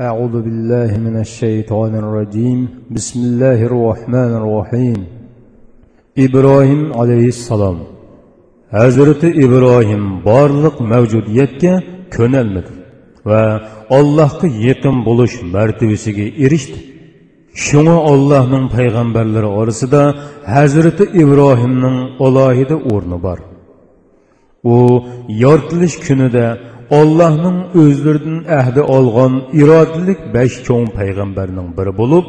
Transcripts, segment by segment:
أعوذ بالله من الشيطان الرجيم بسم الله الرحمن الرحيم إبراهيم عليه السلام Hazreti İbrahim barlıq mavjudiyatga ko'nalmadi va Allohga yaqin bo'lish martabasiga erishdi. Shunga Allohning payg'ambarlari orasida Hazreti İbrahimning alohida o'rni bor. U yoritilish kunida Allah'ın özlerinin ahdi olgan irodalik 5 cho'ng payg'ambarning biri bo'lib,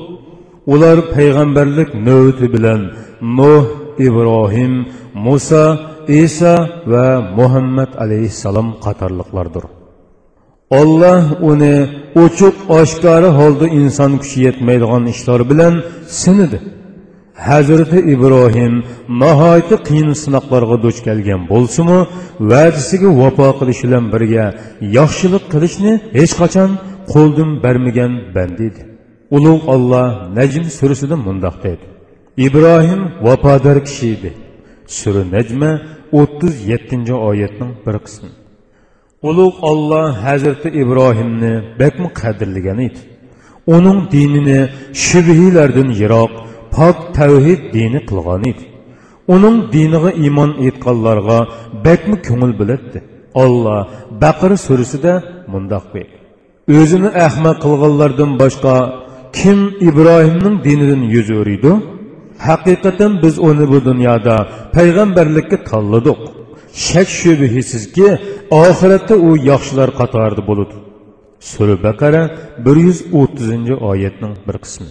ular payg'ambarlik navbati bilan Nuh, İbrahim, Musa İsa va Muhammed aleyhisselam qatorliqlardir. Allah onu ochiq aşkarı holda insan kuchi yetmaydigan işler bilen sinidir. Hazrati ibrohim nihoyatda qiyin sinoqlarga duch kelgan bo'lsa-mu, va'dasiga vafo qilish bilan birga yaxshilik qilishni hech qachon qo'ldan bermagan bandi edi. Ulug' Alloh Najm surasida mundoq deydi: ibrohim vafodor kishi edi. Sura Najma 37 oyatning bir qismi. Ulug' Alloh Hazrati ibrohimni bakmi qadrlagan edi. Uning dinini shubhilardan yiroq, pok tavhid dini qilgan edi. Uning diniga iymon etganlarga bakmi ko'ngil biladi. olloh baqir surasida mundoq deydi. O'zini ahmoq qilganlardan boshqa kim ibrohimning dinidan yuz o'riydi? haqiqatan biz uni bu dunyoda payg'ambarlikka tanladik shak shubhisizki oxiratda u yaxshilar qatorida bo'ladi sura baqara bir yuz o'ttizinchi oyatning bir qismi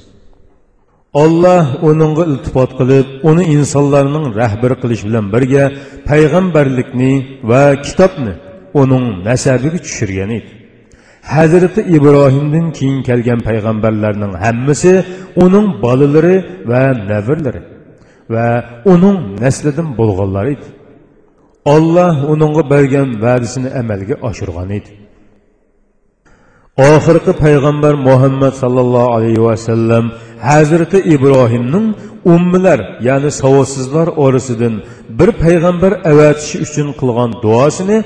olloh uningga iltifot qilib uni insonlarning rahbari qilish bilan birga payg'ambarlikni va kitobni uning nasabiga tushirgan edi Hazreti İbrahim'den keyin kelgan payg'ambarlarning hammasi uning bolalari va navirlari va uning naslidan bo'lganlar edi. Alloh uningga bergan va'dasini amalga oshirgan edi. Oxirgi payg'ambar Muhammad sallallohu alayhi va sallam ibrohimning ummilar, ya'ni savodsizlar orasidan bir payg'ambar avatishi uchun qilgan duosini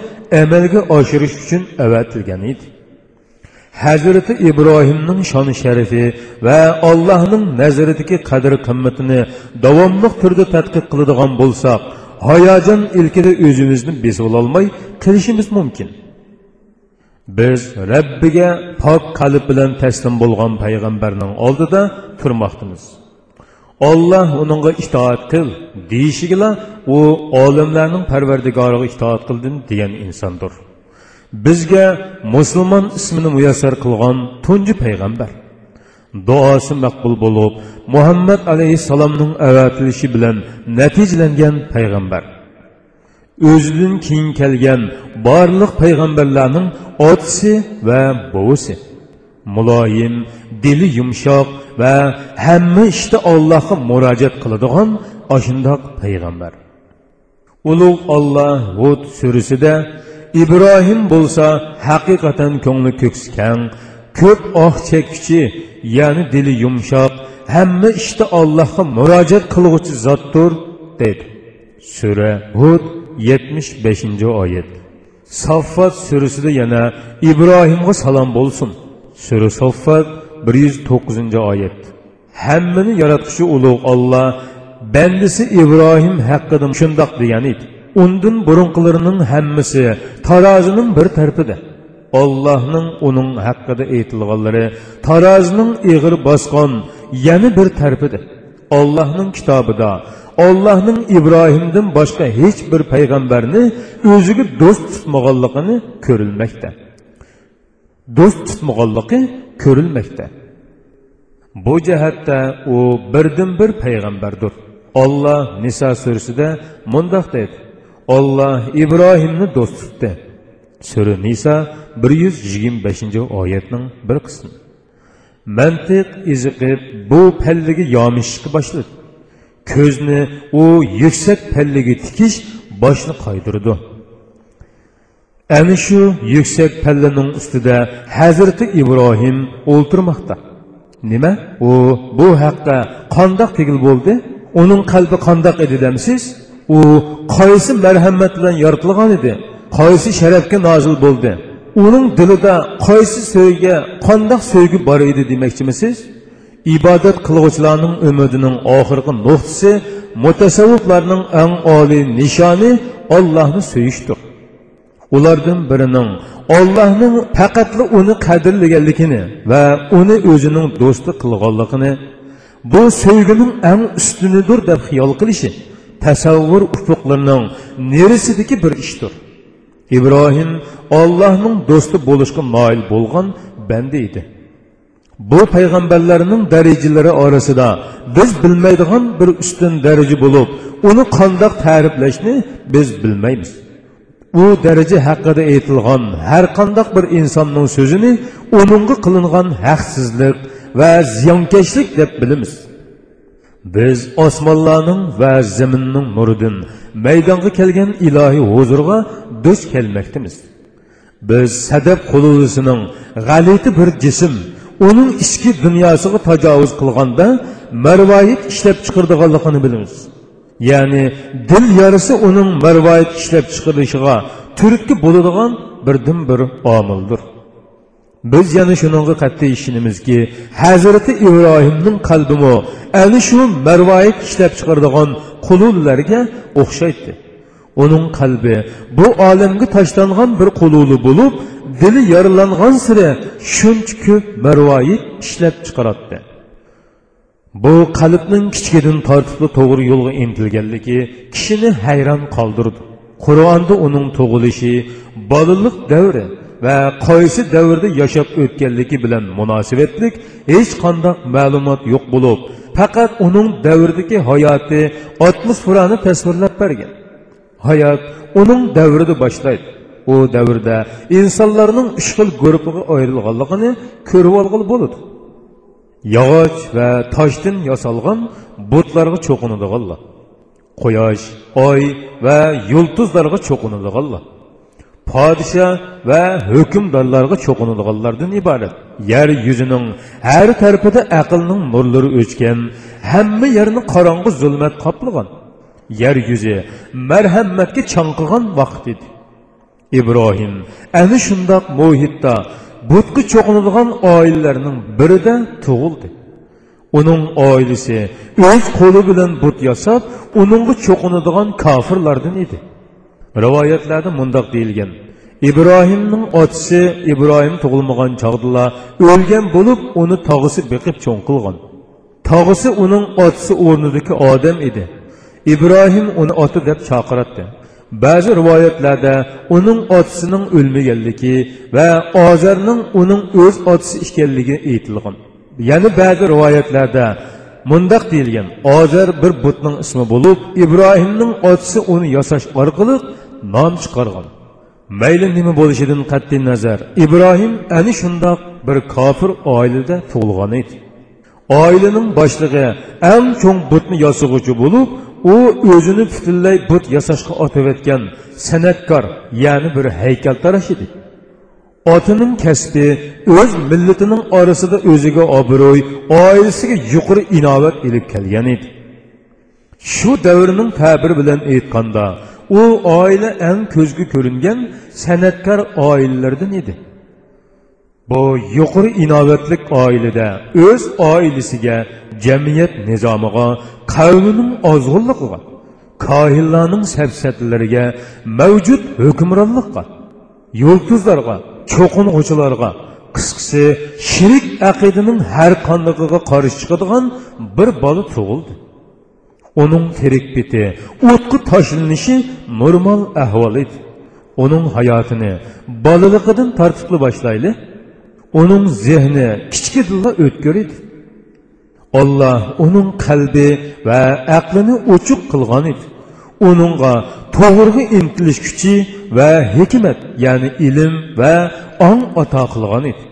amalga oshirish uchun avatilgan edi. hazrati ibrohimning shoni sharifi va Allohning nazaridagi qadr qimmatini davomli turda tadqiq qiladigan bo'lsak, hayajon ilkida o'zimizni besib ololmay qilishimiz mumkin. Biz Rabbiga pok qalb bilan taslim bo'lgan payg'ambarning oldida turmoqdamiz. Alloh uningga itoat qil deyishigila u olimlarning parvardigoriga itoat qildim degan insondir. bizga musulmon ismini muyassar qilgan tunji payg'ambar duosi maqbul bo'lib muhammad alayhissalomning avatilishi bilan natijalangan payg'ambar o'zidan keyin kelgan barlıq peyğəmbərlərinin otisi və bovusi. Muloyim, dili yumşaq və həmmə işdə Allah'a müraciət qıladığan aşındaq peyğəmbər. Uluq Allah Hud sürüsüdə İbrahim bolsa həqiqətən könlü köksükən, ko'p oh chekkichi ya'ni dili yumshoq hamma ishda işte allohga murojaat qilg'uchi zotdir dedi sura hud yetmish beshinchi oyat saffat surasida yana ibrohimga salom bo'lsin. Sura saffat bir yuz to'qqizinchi oyat. Hammani yaratquchi ulug' olloh bandisi ibrohim haqida shundoq degan edi. Undan burunqilarining hammasi tarozining bir tarafida Allohning uning haqida aytilganlari tarozining ig'ir bosgan yana bir tarafida Allah'ın kitabıda, Allah'ın İbrahim'den başka hiçbir peygamberini özüge dost tutmağallıkını körülmekte. Dost tutmağallıkı körülmekte. Bu cehette o birden bir peygamberdir. Allah Nisa sürüsü de mundak dedi. Allah İbrahimni dost tuttu. Sürü Nisa 125. ayetinin bir qismi. Mantiq iziqib bu pallaga yomishishga boshladi. Ko'zni u yuksak pallaga tikish boshni qaydirdi. Ana shu yuksak pallaning ustida Hazrati Ibrohim o'ltirmoqda. Nima? U bu haqda qandoq tegil bo'ldi? Uning qalbi qandoq edi demsiz? u qaysi marhamat bilan yoritilgan edi qaysi sharafga nozil bo'ldi uning dilida qaysi so'yga qandoq so'ygi bor edi demoqchimisiz? Ibodat qilg'uvchilarning umidining oxirgi nuqtasi mutasavviflarning eng oliy nishoni ollohni so'yishdir. Ulardan birining ollohning faqatli uni qadrlaganligini va uni o'zining do'sti qilganligini bu sevgining eng ustunidir deb xiyol qilishi tasavvur ufuqlarining nerisidagi bir ishdir. Ibrohim ollohning do'sti bo'lishga moyil bo'lgan banda edi. Bu payg'ambarlarning darajalari orasida biz bilmaydigan bir ustun daraja bo'lib uni qandoq ta'riflashni biz bilmaymiz. U daraja haqida aytilgan har qandoq bir insonning so'zini uningga qilingan haqsizlik va ziyonkashlik deb bilamiz. Biz osmonlarning va zaminning nuridan maydonga kelgan ilohiy huzurga duch kelmoqdamiz biz sadab qululisining g'alati bir jism uning ichki dunyosiga tajovuz qilganda marvoyit ishlab chiqardiganligini bilamiz. Ya'ni dil yarisi uning marvoyit ishlab chiqarishiga turtki bo'ladigan birdan bir omildir. Biz yana shuningga qat'iy ishonamizki hazrati ibrohimning qalbimi ana shu marvoyit ishlab chiqaradigan qulullarga o'xshaydi. Uning qalbi bu olamga tashlangan bir qululi bo'lib dili yorilangan siri shuncha ko'p marvoyit ishlab chiqaradi bu qalbning kichkidan tortibli to'g'ri yo'lga intilganligi kishini hayron qoldirdi. Qur'onda uning tug'ilishi bolalik davri va qaysi davrda yashab o'tganligi bilan munosabatlik hech qanday ma'lumot yo'q bo'lib faqat uning davridagi hayoti atmosferani tasvirlab bergan. Hayot uning davrida boshlaydi. U davrda insonlarning uch xil guruhiga ayrilganligini ko'rib olg'ili bo'ladi. Yog'och va toshdan yasalgan butlarga cho'qinadiganlar. Quyosh oy va yulduzlarga cho'qinadiganlar podsho va hukmdorlarga cho'qinadiganlardan iborat. Yer yuzining har tarafida aqlning nurlari o'chgan hamma yerni qorong'i zulmat qoplagan yer yuzi marhamatga chanqigan vaqt edi. Ibrohim ana shundoq muhitda butga cho'qinadigan oilalarning birida tug'ildi. Uning oilasi o'z qo'li bilan but yasab uningga cho'qinadigan kofirlardan edi. Rivoyatlarda mundoq deyilgan. İbrohimning otasi ibrohim tug'ilmagan chog'dila o'lgan bo'lib uni tog'isi beqib cho'ng qilgan. Tog'isi uning otasi o'rnidagi odam edi. İbrohim uni oti deb chaqiratdi ba'zi rivoyatlarda uning otasining o'lmaganligi va ozarning uning o'z otasi ekanligi aytilgan. Yana ba'zi rivoyatlarda mundoq deyilgan. Ozar bir butning ismi bo'lib ibrohimning otasi uni yasash orqali nom chiqargan mayli nima bo'lishidan qat'iy nazar. İbrohim ana shundoq bir kofir oilada tug'ilgan edi. Oilaning boshlig'i eng cho'ng butni yasag'uvchi bo'lib u o'zini butunlay but yasashga otayotgan san'atkor ya'ni bir haykaltarash edi. Otining kasbi o'z millatining orasida o'ziga obro'y oilasiga yuqori inovat ilib kelgan edi. Shu davrning ta'biri bilan aytganda u oila eng ko'zga ko'ringan san'atkor oilalardan edi. Bu yuqori inovatlik oilada o'z oilasiga jamiyat nizomiga qavmining ozg'unligiga kohillarning safsatlariga mavjud hukmronlikqa yulduzlarga cho'qing'uchilarga qisqasi shirik aqidining har qandaqiga qarshi chiqadigan bir bola tug'ildi. Uning tirik biti o'tqa tashlanishi normal ahvol edi uning hayotini bolaligidan tartibli boshlayli uning zehni kichkidilla o'tkir edi olloh uning qalbi va aqlini ochiq qilgan edi uningga to'g'riga intilish kuchi va hikmat ya'ni ilm va ong ato qilgan edi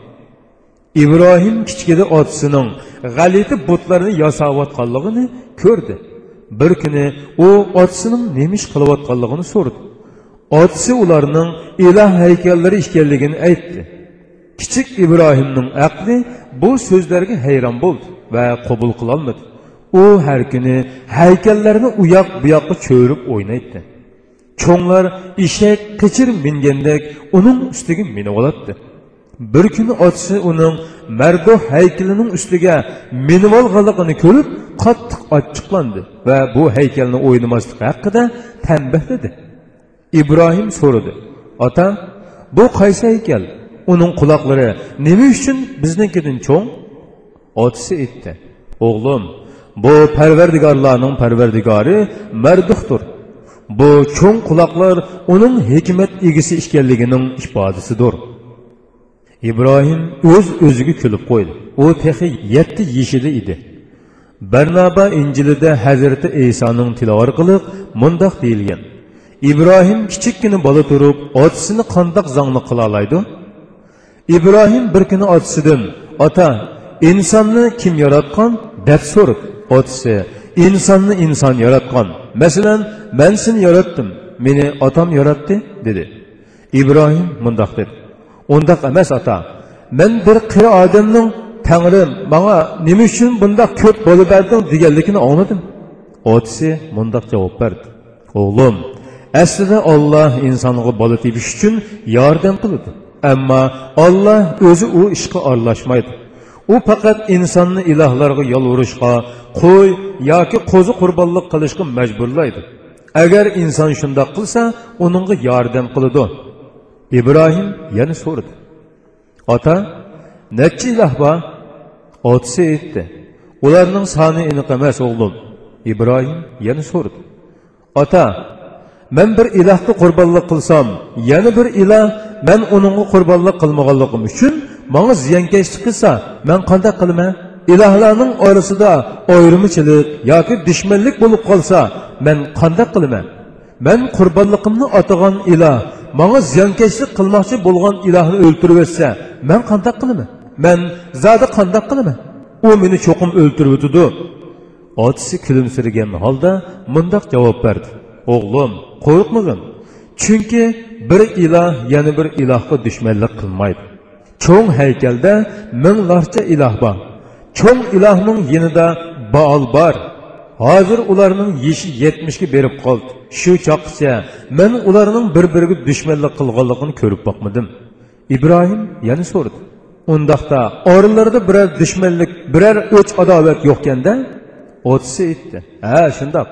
ibrohim kichkida otasining g'alati butlarni yasayotganligini ko'rdi bir kuni u otasining nima ish qilayotganligini so'radi. Otasi ularning iloh haykallari ekanligini aytdi. Kichik ibrohimning aqli bu so'zlarga hayron bo'ldi va qabul qilolmadi. U har kuni haykallarni u yoq bu yoqqa cho'rib o'ynaydi. Cho'nglar eshak qichir mingandek uning ustiga minib oladi bir kuni otasi uning mardoh haykalining ustiga minib olganligini ko'rib qattiq achchiqlandi va bu haykalni o'ynamaslik haqida tanbihladi ibrohim so'radi ota bu qaysi haykal uning quloqlari nima uchun biznikidan cho'ng? Otasi aytdi o'g'lim bu parvardigorlarning parvardigori marduhdir bu cho'ng quloqlar uning hikmat egisi ekanligining ifodasidir. İbrohim o'z o'ziga kulib qo'ydi. U texi yetti yeshida edi barnaba injilida hazrati isoning tilovat qilib mundoq deyilgan. Ibrohim kichikkina bola turib otasini qandoq zongli qila oladi ibrohim bir kuni otasidan ota insonni kim yaratgan? deb so'radi. Otasi insonni inson yaratgan. Masalan man seni yaratdim meni otam yaratdi dedi. Ibrohim mundoq dedi. Undoq emas ota. Man bir qiri odamning tangrim manga nima uchun bundoq ko'p bo'lib berding deganligini angladim otisi mundoq javob berdi. O'g'lim aslida olloh insonga bola tepish uchun yordam qiladi. Ammo olloh o'zi u ishga aralashmaydi. U faqat insonni ilohlarga yolvurishga qo'y yoki qo'zi qurbonlik qilishga majburlaydi. Agar inson shundoq qilsa uningga yordam qiladi. Ibrohim yana so'radi. Ota nechi iloh bor otasi aytdi ularning soni aniq emas o'g'lim. İbrohim yana so'radi. Ota man bir ilohga qurbonlik qilsam yana bir iloh man uningga qurbonlik qilmaganligim uchun manga ziyonkashlik qilsa man qanday qilaman? İlohlarning orasida ayrimchilik yoki dushmanlik bo'lib qolsa man qanday qilaman? Man qurbonligimni atagan iloh manga ziyonkashlik qilmoqchi bo'lgan ilohni o'ltirib o'tsa man qanday qilaman Mən zada qandaq qılıma. O məni çoxum öldürüb ötüdü. Otisi külümsürgən halda mındaq cavab verdi. Oğlum, qorxmağın. Çünki bir ilah yana bir ilahqa düşmənlik qılmaydı. Çoğ heykəldə minlarca ilah var. Çoğ ilahının yenida Baal var. Hazır ularının yeşi 70 berib qoldi. Shu chaqcha men ularning bir-biriga dushmanlik qilganligini ko'rib boqmadim. Ibrohim yana so'rdi: undaqda oralarida biror dushmanlik biror o'ch adovat yo'qkanda otisi aytdi ha shundoq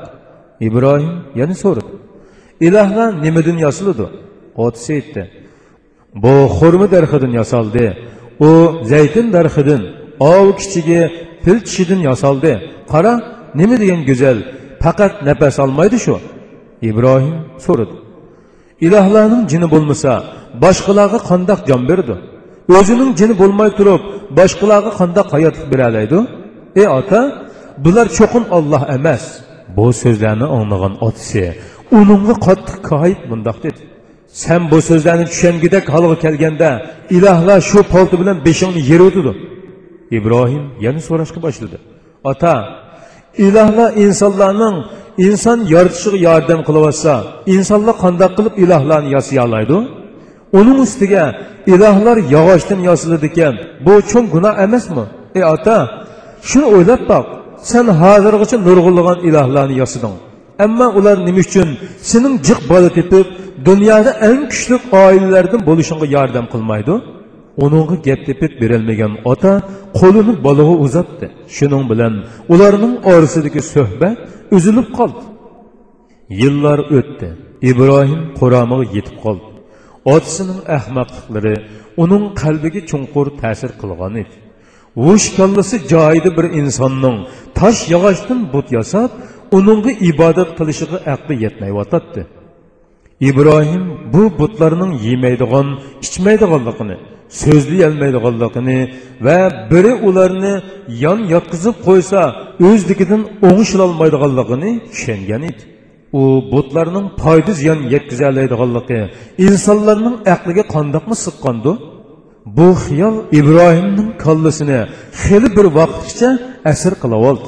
ibrohim yana so'radi ilohlar nimadan yasaladi otisi aytdi bu xurma darxidan yasaldi u zaytun darxidan ov kichigi fil tishidan yasaldi qara nima degan go'zal faqat nafas olmaydi shu ibrohim so'radi ilohlarning jini bo'lmasa boshqalarga qandoq jon berdi o'zining jini bo'lmay turib boshqalarga qandoq hayotlik beralaydi ey ota bular cho'qin olloh emas. Bu so'zlarni anglagan otasi uningga qattiq koyib mundoq dedi. Sen bu so'zlarni tushangidek holga kelganda ilohlar shu polti bilan beshingni yer o'tidi ibrohim yana so'rashga boshladi. Ota ilohlar insonlarning inson yoritishiga yordam qilyotsa insonlar qandoq qilib ilohlarni yasay oladi? Uning ustiga ilohlar yog'ochdan yosiladi ekan bu cho'ng gunoh emasmi? Ey ota shuni o'ylab boq sen hozirgacha nurg'ulg'an ilohlarni yosiding. Ammo ular nima uchun sening jiq bola tepib dunyoda eng kuchli oilalardan bo'lishingga yordam qilmaydi? Uningga gap tepib berolmagan ota qo'lini bolaga uzatdi. Shuning bilan ularning orasidagi suhbat uzilib qoldi. Yillar o'tdi. Ibrohim quromiga yetib qoldi. Otasining ahmoqliqlari uning qalbiga chunqur ta'sir qilgan edi. Vush kallasi joyida bir insonning tosh yog'ochdan but yasab uningga ibodat qilishiga aqli yetmayotadi ibrohim bu butlarning yemaydigan ichmaydiganligini so'zlayolmaydiganligini va biri ularni yon yotqizib qo'ysa o'zligidan o'ngishilolmaydiganligini tushungan edi. U butlarning foyda ziyon yetkazolmaydiganligi insonlarning aqliga qandoqmi siqqandi bu xiyol ibrohimning kallasini xeli bir vaqtgacha asir qilib oldi.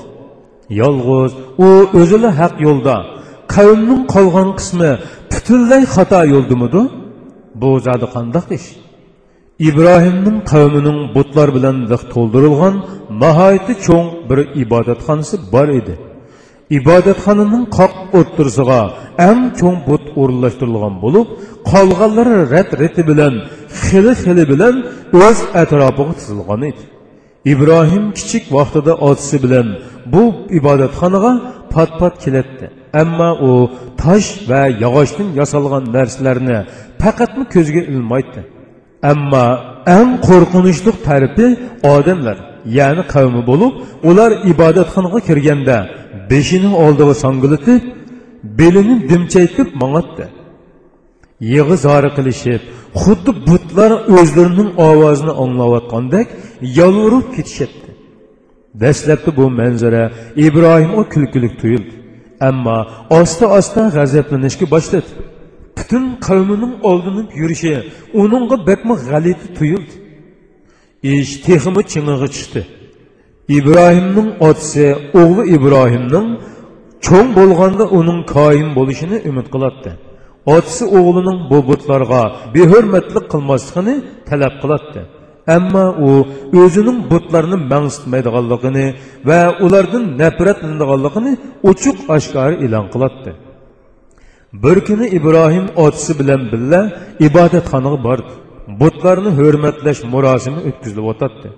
Yolg'iz u o'zini haq yo'lda qavmning qolgan qismi butunlay xato yo'ldimidi bu zodi qandoq ish? Ibrohimning qavmining butlar bilan liq to'ldirilgan nihoyatda cho'ng bir ibodatxonasi bor edi. Ibodatxonaning qoq o'ttirisiga eng cho'ng but o'rinlashtirilgan bo'lib qolganlari rat reti bilan xili xili bilan o'z atrofiga tizilgan edi. Ibrohim kichik vaqtida otasi bilan bu ibodatxonaga pat pat kelatdi. Ammo u tosh va yog'ochdan yasalgan narsalarni faqatmi ko'zga ilmaydi. Ammo eng qo'rqinchli tarifi odamlar ya'ni qavmi bo'lib ular ibodatxonaga kirganda beshini oldiga songilitib belini dimchaytib mang'atdi yig'i zori qilishib xuddi butlar o'zlarining ovozini anglayotgandek yolvurib ketishyapti dastlabki bu manzara ibrohimga kulkilik tuyuldi. Ammo osta osta g'azablanishga boshladi. Butun qavmining oldinib yurishi uningga bakmi g'alati tuyuldi. İsh texmi ching'iga chiqdi ibrohimning otasi o'g'li ibrohimning cho'ng bo'lganda uning koin bo'lishini umid qiladi otasi o'g'lining bu butlarga behurmatlik qilmasligini talab qiladi ammo u o'zining butlarni mangsitmaydiganligini va ulardan nafratlanadiganligini ochiq oshkor e'lon qiladi bir kuni ibrohim otasi bilan birga ibodatxonaga bordi butlarını hürmetleş murasimi ötküzülüp otatdı.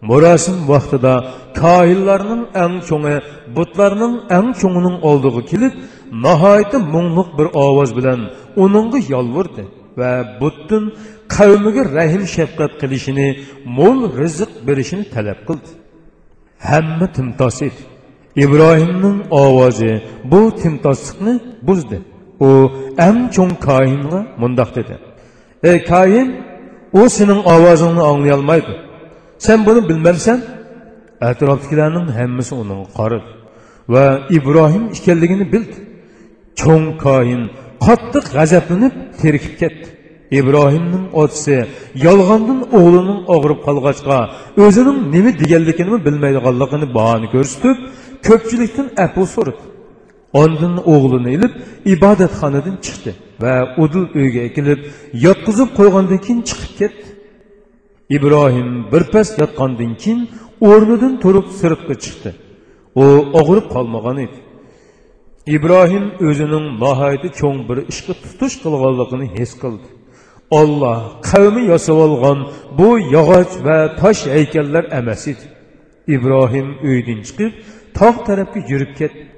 Murasim vaxtida kahillarının en çoğu, butlarının en çoğunun olduğu kilip, nahayeti munluq bir avaz bilen onunla yalvurdu ve buttun kavmiga rahim şefkat qilishini, mol rızık berishini talab qildi. Hamma timtos edi. İbrahimning ovozi bu timtoslikni buzdi. U am cho'ng koinga mundoq dedi: "Ey koin, u sening ovozingni anglayolmaydi sen buni bilmaysan. Atrofdagilarning hammasi uni qaradi va ibrohim ekanligini bildi cho'ng koin qattiq g'azablanib terkib ketdi. Ibrohimning otasi yolg'ondan o'g'lining og'rib qolg'achqa o'zining nima deganligini bilmaydiganligini bahona ko'rsatib ko'pchilikdan apu so'radi. Ondan o'g'lini ilib ibodatxonadan chiqdi va udul uyga kelib yotqizib qo'ygandan keyin chiqib ketdi. İbrohim birpas yotgandan keyin o'rnidan turib sirtqa chiqdi. U og'rib qolmagan edi. İbrohim o'zining nihoyatda cho'ng bir ishga tutish qilganligini his qildi. Olloh qavmi yasab olgan bu yog'och va tosh haykallar emas edi. İbrohim uydan chiqib tog' tarafga yurib ketdi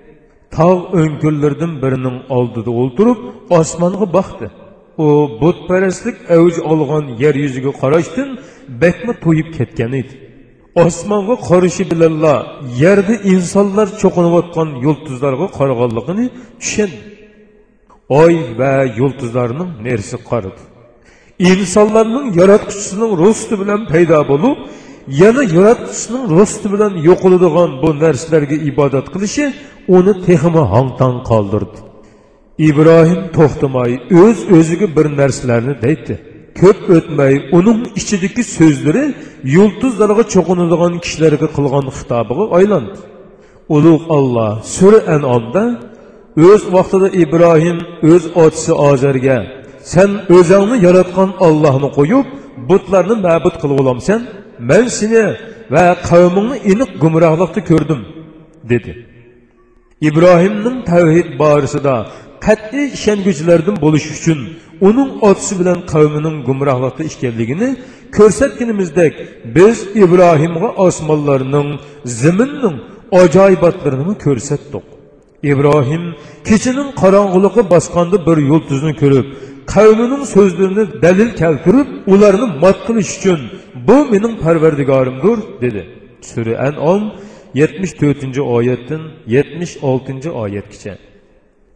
tog' o'ngkurlardan birining oldida o'ltirib osmonga boqdi u butparastlik avj olgan yer yuziga qarashdan bakma to'yib ketgan edi osmonga qarashi bilanla yerda insonlar cho'qinayotgan yulduzlarga qaraganligini tushundi oy va yulduzlarning nersi qaradi insonlarning yaratquchisining ro'sti bilan paydo bo'lib yana yaratquchisining ro'sti bilan yo'qoladigan bu narsalarga ibodat qilishi uni texmi hongtong qoldirdi. Ibrohim to'xtamay o'z o'ziga bir narsalarni deydi. Ko'p o'tmay uning ichidagi so'zlari yulduzlarga cho'qinadigan kishilarga qilgan xitobiga aylandi. Ulug' olloh sura anomda o'z vaqtida ibrohim o'z otasi ozarga sen o'zingni yaratgan ollohni qo'yib butlarni ma'bud qilib olamsan. Man seni va qavmingni aniq gumrohlikda ko'rdim dedi. İbrohimning tavhid borasida qat'iy ishonguchilardan bo'lish uchun uning otasi bilan qavmining gumrohlikda ekanligini ko'rsatganimizdek biz ibrohimga osmonlarning zaminning ajoyibotlarini ko'rsatdik ibrohim kechining qorong'uligi bosganda bir yulduzni ko'rib qavmining so'zlarini dalil keltirib ularni mot qilish uchun bu mening parvardigorimdir dedi. Sura anom yetmish to'rtinchi oyatdan yetmish oltinchi oyatgacha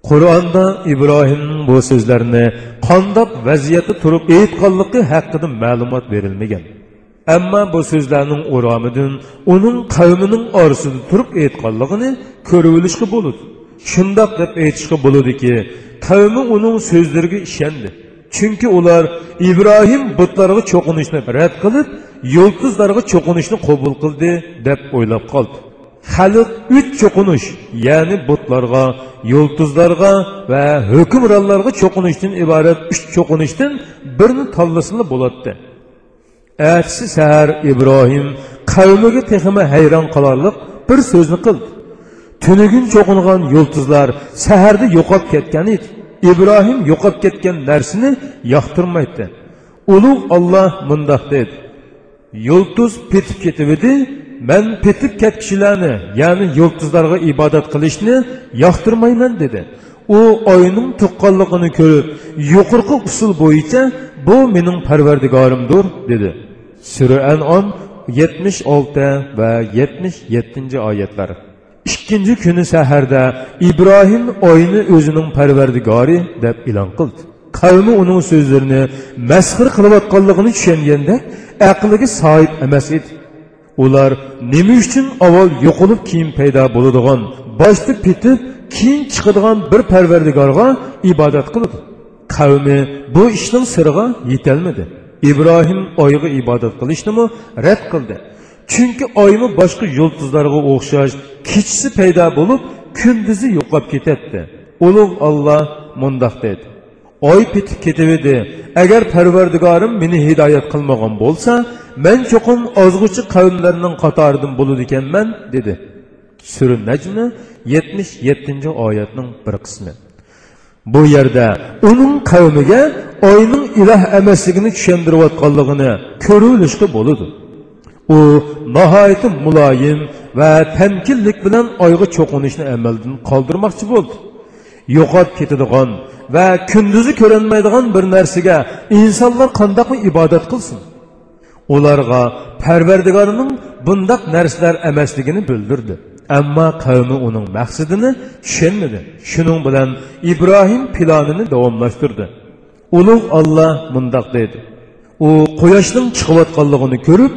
qur'onda ibrohimning bu so'zlarini qandoq vaziyatda turib aytganligi haqida ma'lumot berilmagan ammo bu so'zlarning o'romidan uning qavmining orasida turib aytganligini ko'rib olishga bo'ladi shundoq deb aytishga bo'ladiki qavmi uning so'zlariga ishondi chunki ular ibrohim butlarga cho'qinishni rad qilib yulduzlarga cho'qinishni qabul qildi deb o'ylab qoldi. Xalq uch cho'qinish ya'ni butlarga yulduzlarga va hukmronlarga cho'qinishdan iborat uch cho'qinishdan birini tanlasila bo'ladi ertasi sahar ibrohim qavmiga texima hayron qolarliq bir so'zni qildi. Tunigun cho'qingan yulduzlar saharda yo'qolib ketgan edi. Ibrohim yo'qolib ketgan narsani yoqtirmaydi. Ulug' olloh mundoq dedi. Yulduz petib ketib edi. Man petib ketkichilarni ya'ni yulduzlarga ibodat qilishni yoqtirmayman dedi. U oyning tuqqanligini ko'rib yuqorqi usul bo'yicha bu mening parvardigorimdir dedi. Sura anom yetmish olti va yetmish yettinchi oyatlar. Ikkinchi kuni saharda ibrohim oyni o'zining parvardigori deb e'lon qildi. Qavmi uning so'zlarini masxir qilayotganligini tushunganda aqliga sohib emas edi. Ular nima uchun avval yo'qolib keyin paydo bo'ladigan boshda petib keyin chiqadigan bir parvardigorga ibodat qildi qavmi bu ishning siriga yetolmadi ibrohim oyga ibodat qilishnimi rad qildi. Chunki oymi boshqa yulduzlarga o'xshash kechisi paydo bo'lib kunduzi yo'qolib ketadi ulug' olloh mundoq dedi. Oy petib ketib agar parvardigorim meni hidoyat qilmagan bo'lsa man cho'qim ozg'uchi qavmlarning qatoridan bo'ladi ekanman dedi. Sura najmi yetmish yettinchi oyatning bir qismi. Bu yerda uning qavmiga oyning iloh emasligini tushuntirayotganligini ko'rilishga bo'ladi. U nihoyatda muloyim va tamkinlik bilan oyga cho'qinishni amaldan qoldirmoqchi bo'ldi. Yo'qolib ketadigan va kunduzi ko'rinmaydigan bir narsaga insonlar qandoq ibodat qilsin? Ularga parvardigorining bundoq narsalar emasligini bildirdi. Ammo qavmi uning maqsadini tushunmadi. Shuning bilan ibrohim planini davomlashtirdi. Ulug' olloh mundoq deydi u quyoshning chiqayotganligini ko'rib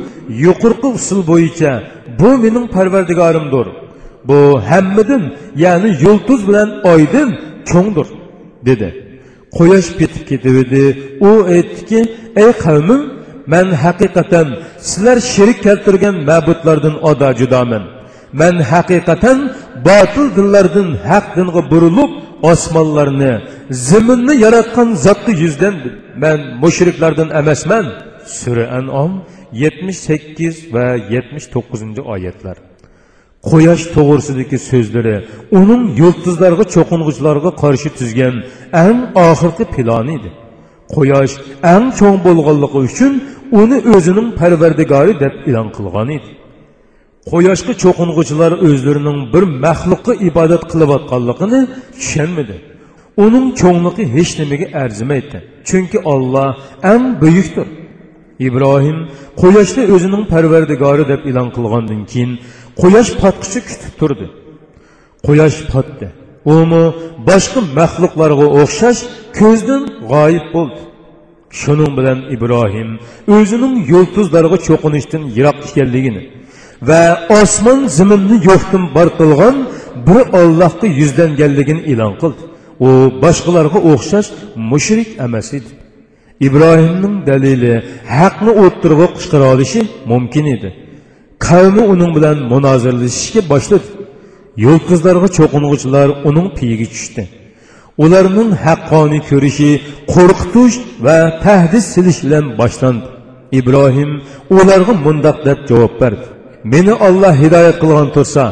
yuqorqi usul bo'yicha bu mening parvardigorimdir. Bu hammidin ya'ni yulduz bilan oydin cho'ngdir dedi. Quyosh petib ketib edi u aytdiki ey qavmim man haqiqatan sizlar sherik keltirgan ma'budlardan oda judoman man haqiqatan botil dinlardan haq dinga burilib osmonlarni zaminni yaratgan zotni yuzdan man mushriklardan emasman sura anom yetmish sakkiz va yetmish to'qqizinchi oyatlar quyosh to'g'risidagi so'zlari uning yulduzlarga cho'qing'uchilarga qarshi tuzgan eng oxirgi plani edi quyosh eng cho'ng bo'lganligi uchun uni o'zining parvardigori deb e'lon qilgan edi qo'yoshga cho'qing'uchilar o'zlarining bir maxluqqa ibodat qilayotganligini tushunmadi. Uning cho'ngligi hech nimaga arzimaydi chunki olloh eng buyukdir. Ibrohim quyoshni o'zining parvardigori deb e'lon qilgandan keyin quyosh potqichi kutib turdi. Quyosh potdi. Umi boshqa maxluqlarga o'xshash ko'zdan g'oyib bo'ldi. Shuning bilan ibrohim o'zining yulduzlarga cho'qinishdan yiroq ekanligini va osmon zaminni yo'qdan bor qilgan bir ollohga yuzlanganligini e'lon qildi. U boshqalarga o'xshash mushrik emas edi. Ibrohimning dalili haqni o'ttirg'a qichqira olishi mumkin edi. Qavmi uning bilan munozirlashishga boshladi. Yulduzlarga cho'qing'uchilar uning piyiga tushdi. Ularning haqqoniy ko'rishi qo'rqitish va tahdid silish bilan boshlandi. Ibrohim ularga mundoq deb javob berdi. Meni olloh hidoyat qilgan tursa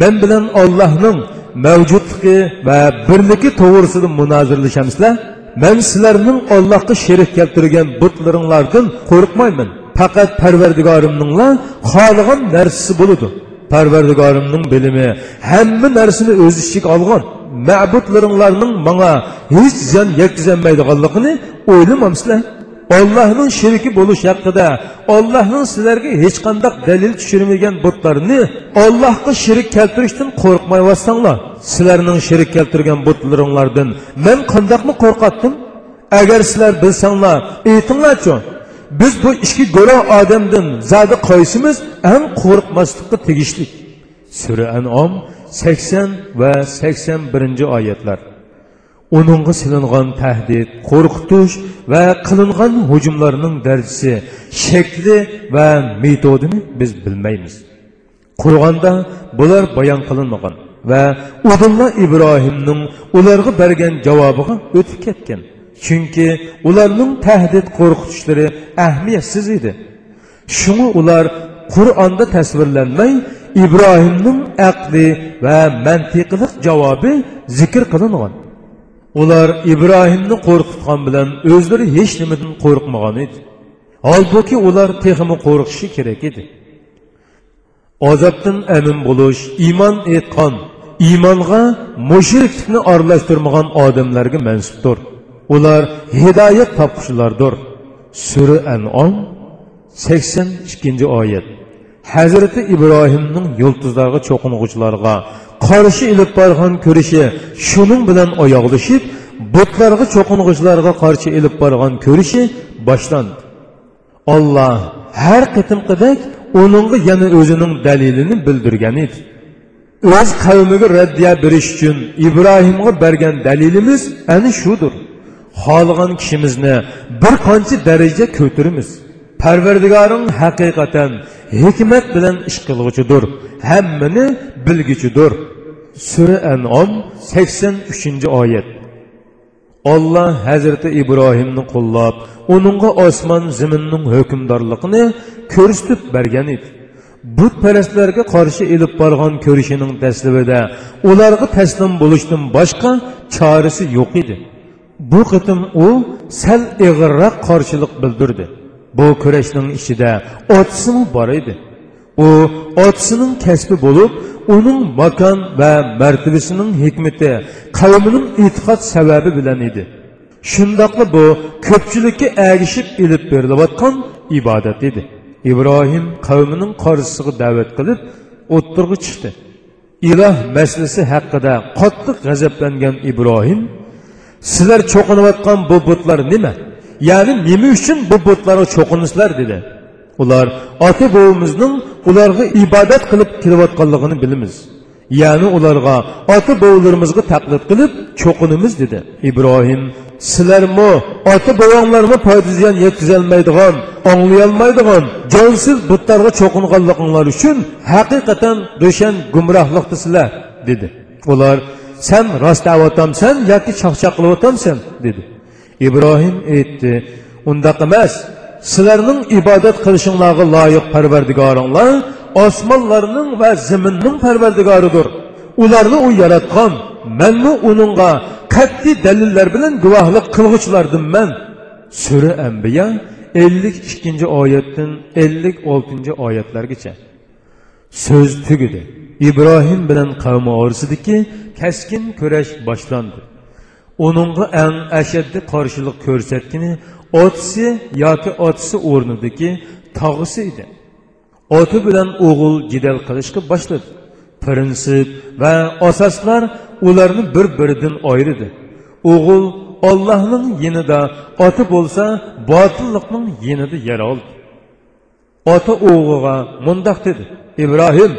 men bilan ollohning mavjudligi va birligi to'g'risida munozirlashamizlar men sizlarning ollohga sherik keltirgan butlaringlardan qo'rqmayman. Faqat parvardigorimningla xohlagan narsasi bo'ladi. Parvardigorimning bilimi hamma narsani o'z ichiga olgan ma'budlaringlarning manga hech ziyon yetkazolmaydiganligini o'ylamamsizlar ollohning sheriki bo'lish haqida ollohning sizlarga hech qanday dalil tushirmagan butlarni ollohga sherik keltirishdan qo'rqmayyotsanglar sizlarning sherik keltirgan butlaringlardan men qandoqmi qo'rqatdim agar sizlar bilsanglar aytinglarchi biz bu ikki guruh odamdan zodi qaysimiz eng qo'rqmaslikqa tegishli. Sura anom sakson va sakson birinchi oyatlar. Uningga silingan tahdid qo'rqitish va qilingan hujumlarning darajasi shakli va metodini biz bilmaymiz. Qurg'onda bular bayon qilinmagan va udulla ibrohimning ularga bergan javobiga o'tib ketgan. Chunki ularning tahdid qo'rqitishlari ahamiyatsiz edi. Shuni ular qur'onda tasvirlanmay ibrohimning aqli va mantiqliq javobi zikr qilingan. Ular ibrohimni qo'rqitgan bilan o'zlari hech nimadan qo'rqmagan edi. Holbuki ular texmi qo'rqishi kerak edi. Azobdan amin bo'lish iymon etgan iymonga mushriklikni aralashtirmagan odamlarga mansubdir. Ular hidoyat topquchilardir sura anom sakson ikkinchi oyat. Hazrati ibrohimning yulduzlarga cho'qing'uvchilarga qarshi ilib borgan ko'rishi shuning bilan oyoqlashib butlarga cho'qing'ichlarga qarshi ilib borgan ko'rishi boshlandi. Olloh har qitimqidek uningga yana o'zining dalilini bildirgan edi. O'z qavmiga raddiya berish uchun ibrohimga bergan dalilimiz ana shudir. Xohlagan kishimizni bir qancha daraja ko'taramiz parvardigoring haqiqatan hikmat bilan ish qilg'uchidir. Hammani bilguchidir sura anom sakson uchinchi oyat olloh hazrati ibrohimni qo'llab uningga osmon zaminning hukmdorligini ko'rsatib bergan edi butparastlarga qarshi ilib borgan ko'rishining daslibida ularga taslim bo'lishdan boshqa chorasi yo'q edi bu qitim u sal ig'irroq qarshilik bildirdi. Bu kurashning ichida otisining bor edi u otisining kasbi bo'lib uning makon va martabasining hikmati qavmining e'tiqod sababi bilan edi. Shundoqli bu ko'pchilikka agishib ilib berilayotgan ibodat edi. Ibrohim qavmining qarshisiga da'vat qilib o'ttirg'i chiqdi. Iloh maslisi haqida qattiq g'azablangan ibrohim sizlar cho'qinayotgan bu butlar nima? Ya'ni nima uchun bu butlarga cho'qinsizlar dedi. Ular ota bovimizning ularga ibodat qilib kelayotganligini bilamiz. Ya'ni ularga ota bovlarimizga taqlid qilib cho'qinimiz dedi. Ibrohim sizlarmi ota bobonglarmi foydaziyan yetkazolmaydigan anglayolmaydigan jonsiz butlarga cho'qinganliginglar uchun haqiqatan do'shan gumrohliqdasizlar dedi. Ular sen rost davotamsan yoki chaqchaq qilyaptamsan dedi. Ibrohim aytdi undaq emas sizlarning ibodat qilishinglarga loyiq parvardigoringlar osmonlarning va zaminning parvardigoridir ularni u yaratgan manmi uningga qat'iy dalillar bilan guvohlik qilg'uchilardimman sura ambiya ellik ikkinchi oyatdan ellik oltinchi oyatlargacha so'z tugidi ibrohim bilan qavmi orasidagi kaskin kurash boshlandi uningga eng ashaddiy qarshilik ko'rsatgani otisi yoki otisi o'rnidagi tog'isi edi. Oti bilan o'g'il jidal qilishga boshladi. Prinsip va asoslar ularni bir biridan ayirdi o'g'il ollohning yinida oti bo'lsa botilliqning yinida yer oldi. Ota o'g'liga mundoq dedi ibrohim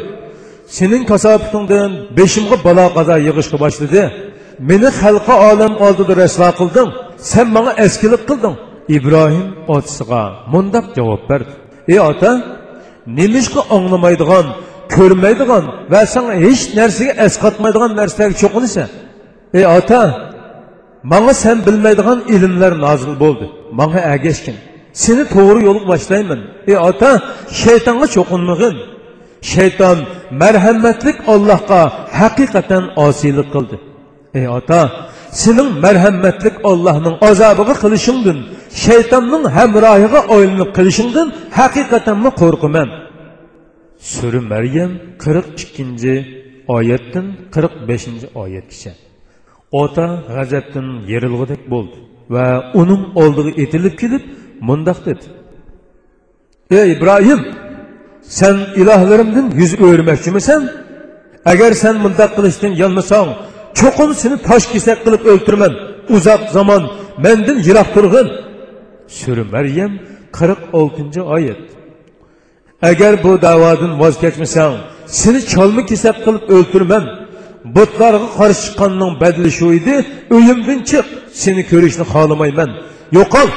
sening kasobatingdan beshimga balo qazo yig'ishga boshladi. Meni xalqi olam oldida rasvo qilding sen manga eskilik qilding ibrohim otasiga mundoq javob berdi. Ey ota nemishqa anglamaydigan ko'rmaydigan va sanga hech narsaga esqatmaydigan narsalarga cho'qinasan ey ota manga sen bilmaydigan ilmlar nozil bo'ldi. Manga agashgin seni to'g'ri yo'lga boshlayman. Ey ota shaytonga cho'qinmag'in. Shayton marhamatlik ollohga haqiqatan osiylik qildi Ey ata, senin merhametlik Allah'ın azabını kılışındın, şeytanın hemrahına oylanıp kılışındın, hakikaten mi korkumen? Sürü Meryem 42. ayetten 45. ayet kişi. Ota gazepten yerilgıdek buldu ve onun olduğu itilip gidip mundak dedi. Ey İbrahim, sen ilahlarımdın yüz öğürmekçi misin? Eğer sen mundak kılıçtın yanmasan, cho'qin seni tosh kesak qilib o'ltirman uzoq zamon mendan yiroq turg'in sura maryam qirq oltinchi oyat agar bu da'vodan voz seni cholma kesak qilib o'ltirman butlarga qarshi chiqqanning badli shu edi uyimdan chiq seni ko'rishni xohlamayman yo'qol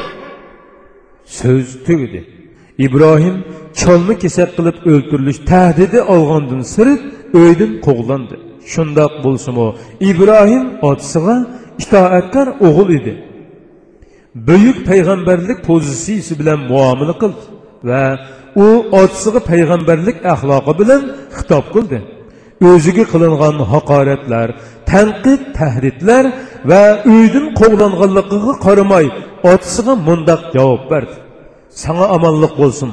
so'z tugidi ibrohim cholni kesak qilib o'ltirilish tahdidi olgandan sirt uydan quvlandi shundoq bo'lsinu. Ibrohim otasiga itoatkor o'g'il edi. Buyuk payg'ambarlik pozitsiyasi bilan muomala qildi va u otasiga payg'ambarlik axloqi bilan xitob qildi. O'ziga qilingan haqoratlar tanqid tahdidlar va uydan qovlanganligiga qaramay otasiga mundoq javob berdi. Sanga omonlik bo'lsin.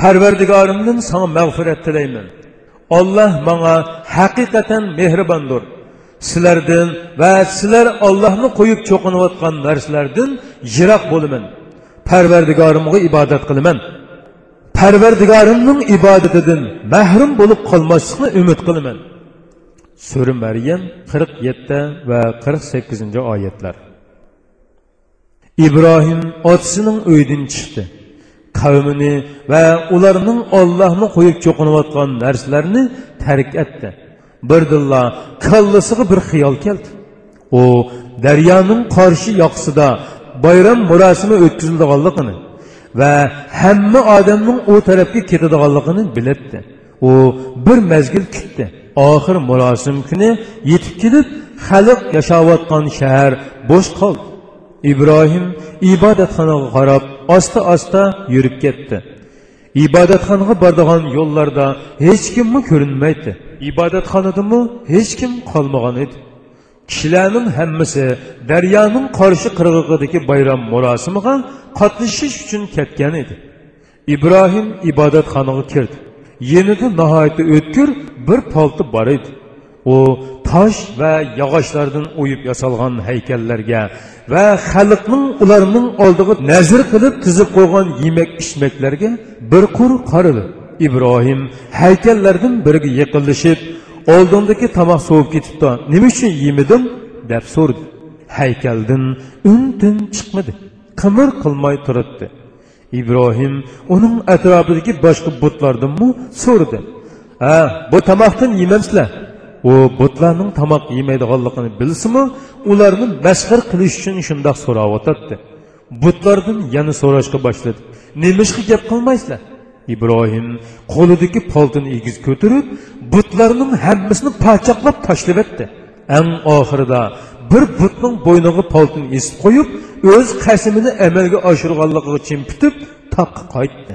Parvardigorimdan sanga mag'firat tilayman. Allah mənə həqiqətən mehribandır. Sizlərdən və sizlər Allah'ını qoyub çoxunub atqan nərslərdən yıraq bolumən. Pərverdigarımı ibadət qılımən. Pərverdigarımın ibadətidən məhrum olub qalmasını ümid qılımən. Sürü Məryəm 47 və 48-ci ayətlər. İbrahim atsının öyüdün çıxdı. Qavmini va ularning ollohni qo'yib cho'qinayotgan narsalarni tark etdi. Birdilla kallasiga bir xiyol keldi. U daryoning qarshi yoqsida bayram murosimi o'tkazilganligini va hamma odamning u tarafga ketadiganligini bilibdi. U bir mazgil kutdi. Oxir murosim kuni yetib kelib xalq yashayotgan shahar bo'sh qoldi. Ibrohim ibodatxonaga qarab asta asta yurib ketdi. Ibodatxonaga boradigan yo'llarda hech kimmi ko'rinmaydi. Ibodatxonadami hech kim qolmagan edi. Kishilarning hammasi daryoning qarshi qirg'og'idagi bayram murosimiga qatnashish uchun ketgan edi. Ibrohim ibodatxonaga kirdi. Yenida nihoyatda o'tkir bir palti bor edi. U tosh va yog'ochlardan o'yib yasalgan haykallarga va xalqning ularning oldiga nazr qilib tizib qo'ygan yemak ichmaklarga bir qur qaradi ibrohim haykallardan biriga yiqilishib oldindagi tomoq sovib ketibdi. Nima uchun yemidim? deb so'rdi haykaldan un tin chiqmadi qimir qilmay turibdi. Ibrohim uning atrofidagi boshqa butlardanmi so'radi. Ha bu tomoqdan yemamsizlar. U butlarning tomoq yemaydiganligini bilsimi ularni masxar qilish uchun shundoq so'rayotadi butlardan yana so'rashga boshladi. Nemishqa gap qilmaysizlar. Ibrohim qo'lidagi poltini egiz ko'tarib butlarning hammasini parchaqlab tashlabdi eng oxirida bir butning bo'yniga poltini esib qo'yib o'z qasmini amalga oshirganligiga chimpitib taqqa qaytdi.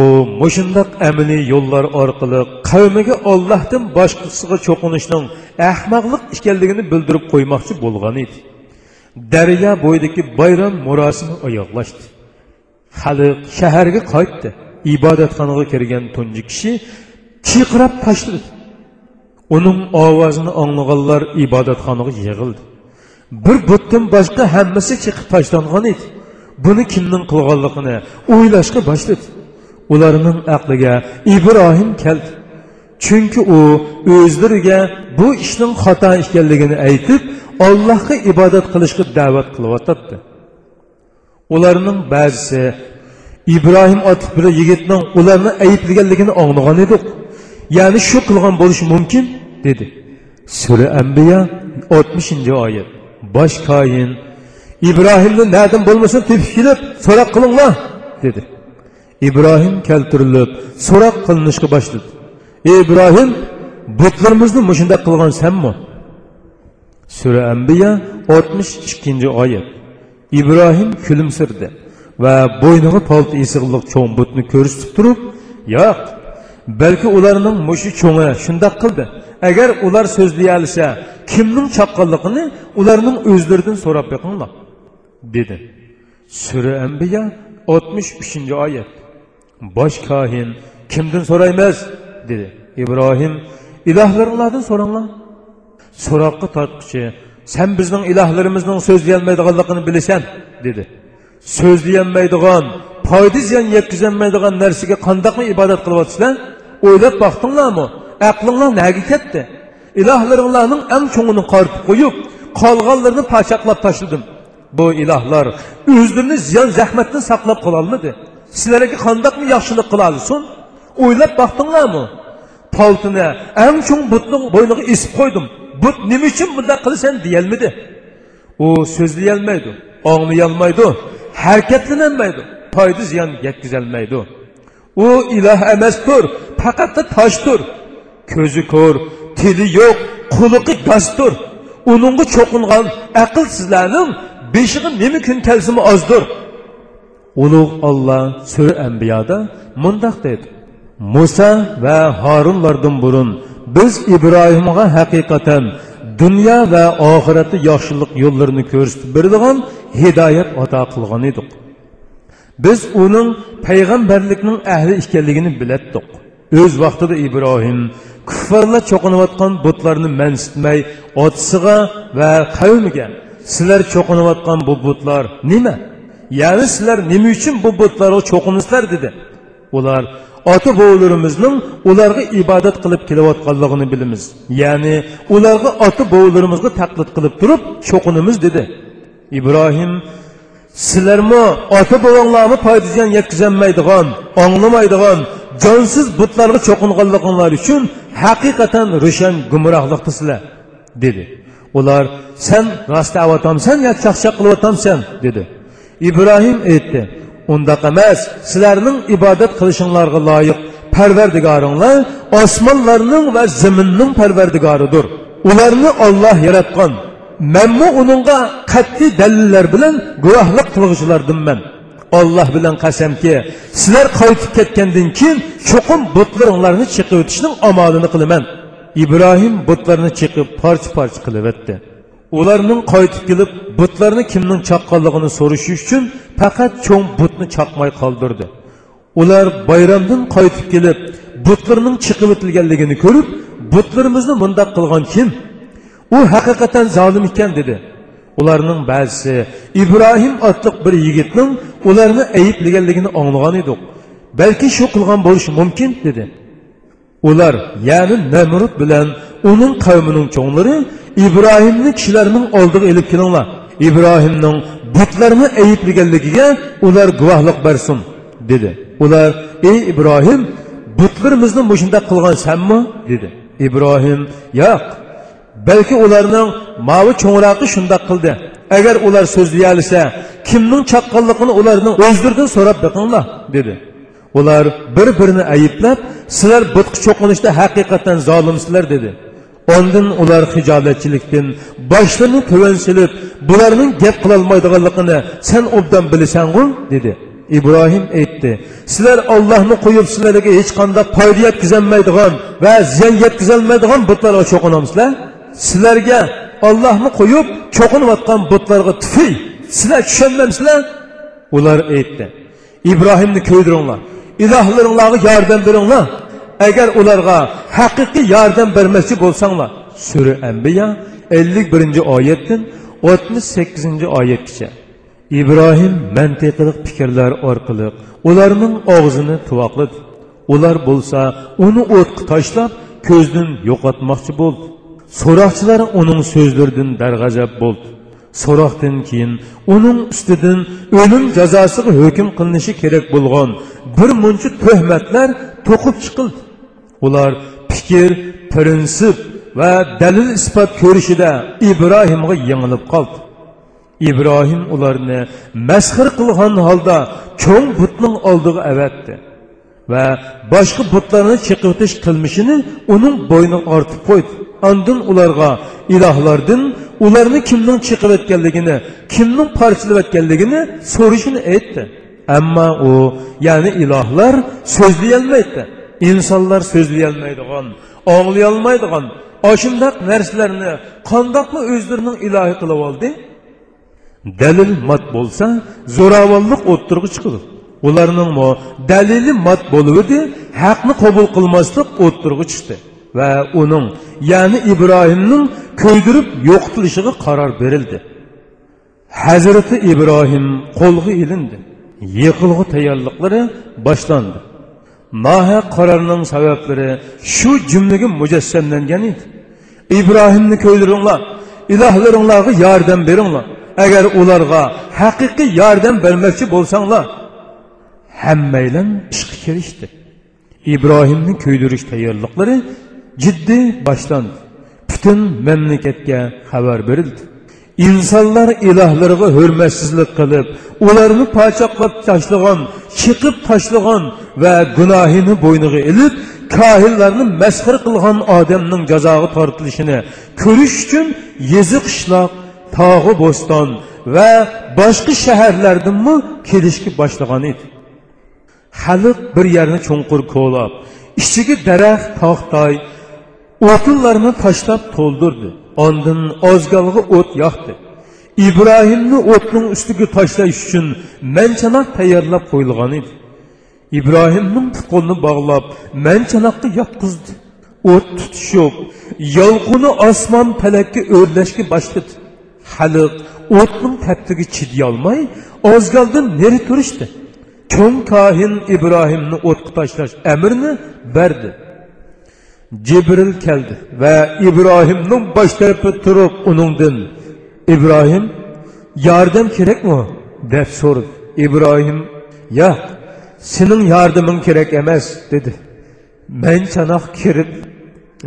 U mushundoq amaliy yo'llar orqali qavmiga ollohdan boshqasiga cho'qinishning ahmoqlik ekanligini bildirib qo'ymoqchi bo'lgan edi. Daryo bo'yidagi bayram murosimi oyoqlashdi. Xalq shaharga qaytdi. Ibodatxonaga kirgan tunji kishi chiyqirab tashladi. Uning ovozini anglaganlar ibodatxonaga yig'ildi. Bir butdan boshqa hammasi chiqib tashlangan edi. Buni kimning qilganligini o'ylashga boshladi. Ularning aqliga ibrohim keldi chunki u o'zlariga bu ishning xato ekanligini aytib allohga ibodat qilishga da'vat qilyotdi ularning ba'zisi ibrohim otli bir yigitning ularni ayblaganligini anglagan edik ya'ni shu qilgan bo'lishi mumkin dedi. Sura ambiya oltmishinchi oyat. Bosh koyin ibrohimni nadim bo'lmasin tepib kelib so'roq qilinglar dedi. Ibrohim keltirilib so'roq qilinishga boshladi. Ey ibrohim butlarimizni mushundoq qilgan sanmi? Sura ambiya oltmish ikkinchi oyat. Ibrohim kulimsirdi va bo'yniga polti isiqliq cho'ng butni ko'rsatib turib yo'q balki ularning mushi cho'ngi shundoq qildi. Agar ular so'zlay olsa kimning chaqqanligini ularning o'zlaridan so'rab beqinglar. dedi. Sura ambiya oltmish uchinchi oyat. Baş kahin kimden soraymaz dedi. İbrahim ilahlarınlardan soranlar. Sorakı tartqıcı sen bizden bizning ilahlarımızning so'zlayolmaydiganligini bilasan dedi. So'zlayolmaydigan, foyda ziyon yetkazolmaydigan narsaga qandaqmi ibodat qilyapsizlar? O'ylab boqdinglarmi? Aqlinglar nega ketdi? İlahlarınlarının en çoğunu karpı koyup, kalganlarını paşaklap taşıdım. Bu ilahlar özlerini ziyan zahmetini saklap kolalmadı. Sizlarga qandoqmi yaxshilik qila o'ylab boqdinglarmi poltini ang cho'ng butni bo'yniga esib qo'ydim. But nima uchun bunday qilasan deyolmadi u so'zlayolmaydi anglayolmaydi harakatlanolmaydi foyda ziyon yetkazolmaydi. U iloh emasdir faqatda toshdir. Ko'zi ko'r tili yo'q quliqi dastur uningga cho'qingan aqlsizlarning beshig'i nima kun kelsimi ozdir? Ulug' olloh sura ambiyoda mundoq dedi. Muso va horunlardan burun biz ibrohimga haqiqatan dunyo va oxiratda yaxshilik yo'llarini ko'rsatib beradigan hidoyat ato qilgan edik. Biz uning payg'ambarlikning ahli ekanligini bilatdik. O'z vaqtida ibrohim kuffarlar cho'qinayotgan butlarni mansitmay otisiga va qavmiga sizlar cho'qinayotgan bu butlar nima? Ya'ni sizlar nima uchun bu butlarga cho'qinsizlar dedi. Ular ota bovlarimizning ularga ibodat qilib kelayotganligini bilamiz ya'ni ularga ota bovlarimizga taqlid qilib turib cho'qinimiz dedi. İbrohim sizlarmi ota bobonglarni foyda ziyon yetkazolmaydigan anglamaydigan jonsiz butlarga cho'qinganliginglar uchun haqiqatan ro'shan gumrohliqdasizlar dedi. Ular sen rost avatamsan yo chaqchaq qilyaptamsan dedi ibrohim aytdi undaq emas sizlarning ibodat qilishinglarga loyiq parvardigoringlar osmonlarning va zaminning parvardigoridir. Ularni olloh yaratgan. Manmu uningga qat'iy dalillar bilan guvohlik qilg'uvchilardimman olloh bilan qasamki sizlar qaytib ketgandan keyin cho'qim butlaringlarni chiqib o'tishning amalini qilaman. İbrohim butlarni chiqib parcha parcha qilib o'tdi ularning qaytib kelib butlarni kimning chaqqanligini so'rash uchun faqat cho'ng butni chaqmay qoldirdi. Ular bayramdan qaytib kelib butlarning chiqib o'tilganligini ko'rib butlarimizni mundoq qilgan kim? U haqiqatan zolim ekan dedi. Ularning ba'zisi ibrohim otli bir yigitning ularni ayblaganligini anglagan edik balki shu qilgan bo'lishi mumkin dedi. Ular ya'ni namrud bilan uning qavmining cho'nglari ibrohimni kishilarning oldiga ilib kelinglar ibrohimning butlarni ayblaganligiga ular guvohlik bersin dedi. Ular ey ibrohim butlarimizni mushunda qilgan sanmi dedi. Ibrohim yo'q balki ularning mavi cho'ngroqi shundoq qildi. Agar ular so'zlayolsa kimning chaqqanligini ularning o'zlaridan so'rab biqinglar dedi. Ular bir birini ayiblab sizlar butqi cho'qinishda haqiqatdan zolimsizlar dedi. Ondan ular hicaletçilikten başlarını töven silip bularının gep kılalmaydığını sen obdan bilisen gun dedi. İbrahim etti. Sizler Allah'ını koyup sizlerge hiç kanda payda yetkizenmeydiğen ve ziyan yetkizenmeydiğen butlarına çokunamsızlar. Sizlerge Allah'ını koyup çokunuvatkan butlarına tüfi. Sizler düşünmemsizler. Ular etti. İbrahim'ni köydürünler. İlahlarınlarına yardım verinler agar ularga haqiqiy yordam bermoqchi bo'lsanglar sura ambiya ellik birinchi oyatdan o'tmish sakkizinchi oyatgacha ibrohim mantiqliq fikrlar orqali ularning og'zini tuvoqladi ular bo'lsa uni o'tga tashlab ko'zdan yo'qotmoqchi bo'ldi so'roqchilar uning so'zlaridan darg'azab bo'ldi so'roqdan keyin uning ustidan o'lim jazosiga hukm qilinishi kerak bo'lgan bir muncha tuhmatlar to'qib chiqildi ular fikr prinsip va dalil isbot ko'rishida ibrohimga yengilib qoldi. Ibrohim ularni masxir qilgan holda cho'ng butning oldiga avatdi va boshqa butlarni chiqitish qilmishini uning bo'yniga ortib qo'ydi. Andin ularga ilohlardan ularni kimning chiqiyotganligini kimning parchalayotganligini so'rashini aytdi. Ammo u ya'ni ilohlar so'zlayolmaydi insanlar sözleyelmeydiğen, ağlayalmaydiğen, aşındak nerslerini kandakla özlerinin ilahi kılıp aldı. Delil mat bolsa zoravallık otturgu çıkılır. Onlarının mu delili mat boluvdi, haqqını kabul kılmaslık otturgu çıktı. Ve onun yani İbrahim'nin köydürüp yoktuluşuna karar verildi. Hazreti İbrahim kolgu ilindi. Yıkılgı tayarlıkları başlandı mahe kararının sebepleri şu cümlegin mücessemlengen idi. İbrahim'ni köylerinle, ilahlarınla yardım verinle. Eğer onlarga hakiki yardım vermekçi bolsanla, hemmeyle işki kerişti. İbrahim'nin köylürüş tayarlıkları ciddi başlandı. Bütün memleketke haber verildi insanlar ilahlarına hürmetsizlik kılıp, ularını paçaklap taşlagan, çıkıp taşlagan ve günahını boynuğa ilip, kahillerini meskır kılgan Adem'nin cezağı tartılışını körüş için yezi kışlak, tağı bostan ve başka şehirlerden mi kelişki başlagan idi. Halık bir yerini çonkur koğlap, işçiki derek tahtay, otunlarını taşlap toldurdu. Ondan ozgalg'i o't yoqdi. Ibrohimni o'tning ustiga tashlash uchun manchanoq tayyorlab qo'yilgan edi. Ibrohimning qo'lini bog'lab manchanoqqa yotqizdi. O't tutishib yolquni osmon falakka o'rlashga boshladi. Xalq o'tning taftiga chidayolmay ozgaldan neri turishdi cho'ng kohin ibrohimni o'tga tashlash amrini berdi Cibril keldi ve İbrahim'nin başlarıp durup onundan İbrahim yardım gerek mi? deb sorup İbrahim ya senin yardımın gerek emez dedi. Men çanak kirip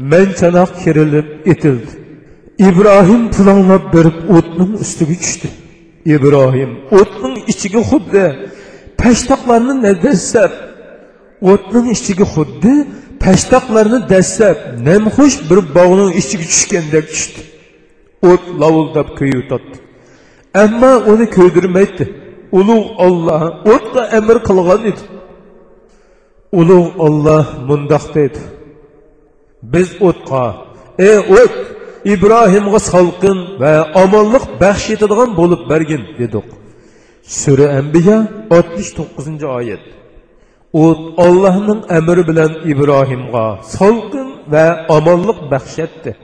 men çanak kirilip itildi. İbrahim planlap berip otnun üstüge düştü. İbrahim otnun içige xuddi peshtoqlarni nadasab o'tning ichiga xuddi pashtoqlarni dastlab namxush bir bog'ning ichiga tushgandek tushdi o't lovuldab kuyutatdi ammo uni kuydirmaydi ulug' olloh o'tga amr qilgan edi ulug' olloh mundoq deydi biz o'tqa ey o't ibrohimga salqin va omonlik baxsh etadigan bo'lib bergin dedik. Sura ambiya 69 oyat Ud Allah'ın emri bilen İbrahim'a salkın ve amallık bahşetti.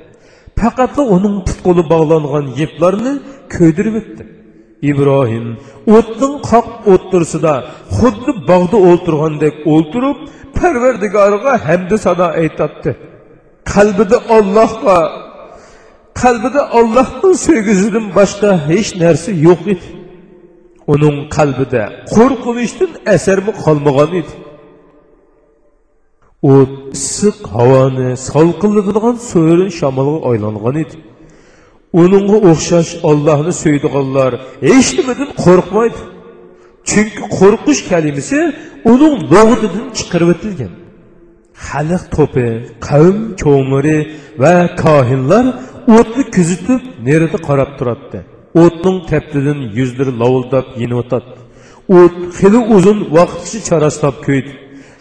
Fakat onun tutkulu bağlanan yıplarını köydürüp etti. İbrahim o'tning qoq o'ttirsida xuddi bog'da o'ltirgandek o'ltirib parvardigorga hamda sado aytatdi qalbida ollohga qalbida ollohning sevgisidan boshqa hech narsa yo'q edi uning qalbida qo'rqinishdan asarmi qolmagan edi. U issiq havoni salqinlatadigan so'rin shamolga aylangan edi. Uningga o'xshash ollohni so'ydiganlar hech nimadan qo'rqmaydi. Chunki qo'rqish kalimasi uning lug'atidan chiqarib o'tilgan. Xalq to'pi qavm ko'miri va kohinlar o'tni kuzatib nerida qarab turadi o'tning taftidan yuzlari lovuldab yiniyotadi o't xili uzun vaqtgacha charaslab kuydi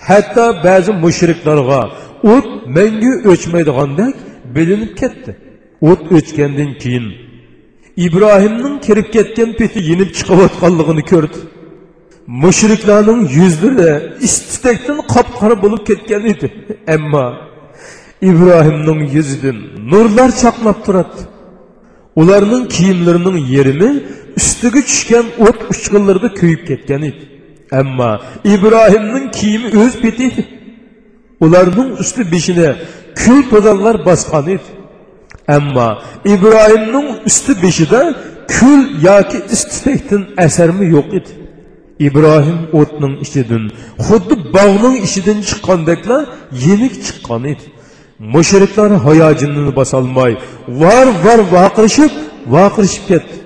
hatto ba'zi mushriklarga o't mangu o'chmaydigandek bilinib ketdi. O't o'chgandan keyin ibrohimning kirib ketgan peti yinib chiqayotganligini ko'rdi mushriklarning yuzlari istikdan qop qora bo'lib ketgan edi ammo ibrohimning yuzidan nurlar chaqnab turadi ularning kiyimlarining yerimi ustiga tushgan o't uchqunlarida kuyib ketgan edi ammo ibrohimning kiyimi o'z beti edi ularning usti beshini kul to'donlar bosgan edi ammo ibrohimning usti beshida kul yoki istifakdan asarmi yo'q edi ibrohim o'tning ichidan xuddi bog'ning ichidan chiqqandekla yenik chiqqan edi mushriklar hayojonini bosolmay var var vaqirishib vaqirishib ketdi.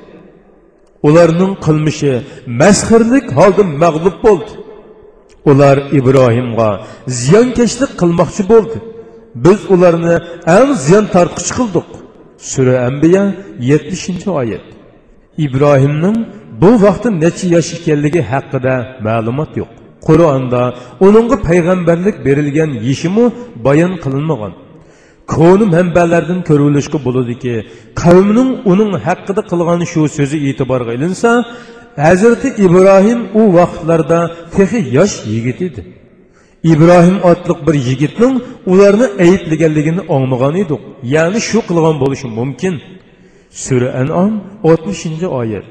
Ularning qilmishi masxirlik holda mag'lub bo'ldi. Ular ibrohimga ziyonkashlik qilmoqchi bo'ldi. Biz ularni eng ziyon tortqich qildik. Sura ambiya yetmishinchi oyat. Ibrohimning bu vaqtda necha yosh ekanligi haqida ma'lumot yo'q. Qur'onda uningga payg'ambarlik berilgan yishimi bayon qilinmagan. Ko'ni manbalardan ko'rilishga bo'ladiki qavmning uning haqida qilgan shu so'zi e'tiborga ilinsa hazrati ibrohim u vaqtlarda texi yosh yigit edi. Ibrohim otliq bir yigitning ularni ayblaganligini anglagan edik ya'ni shu qilgan bo'lishi mumkin. Sura anom oltmishinchi oyat.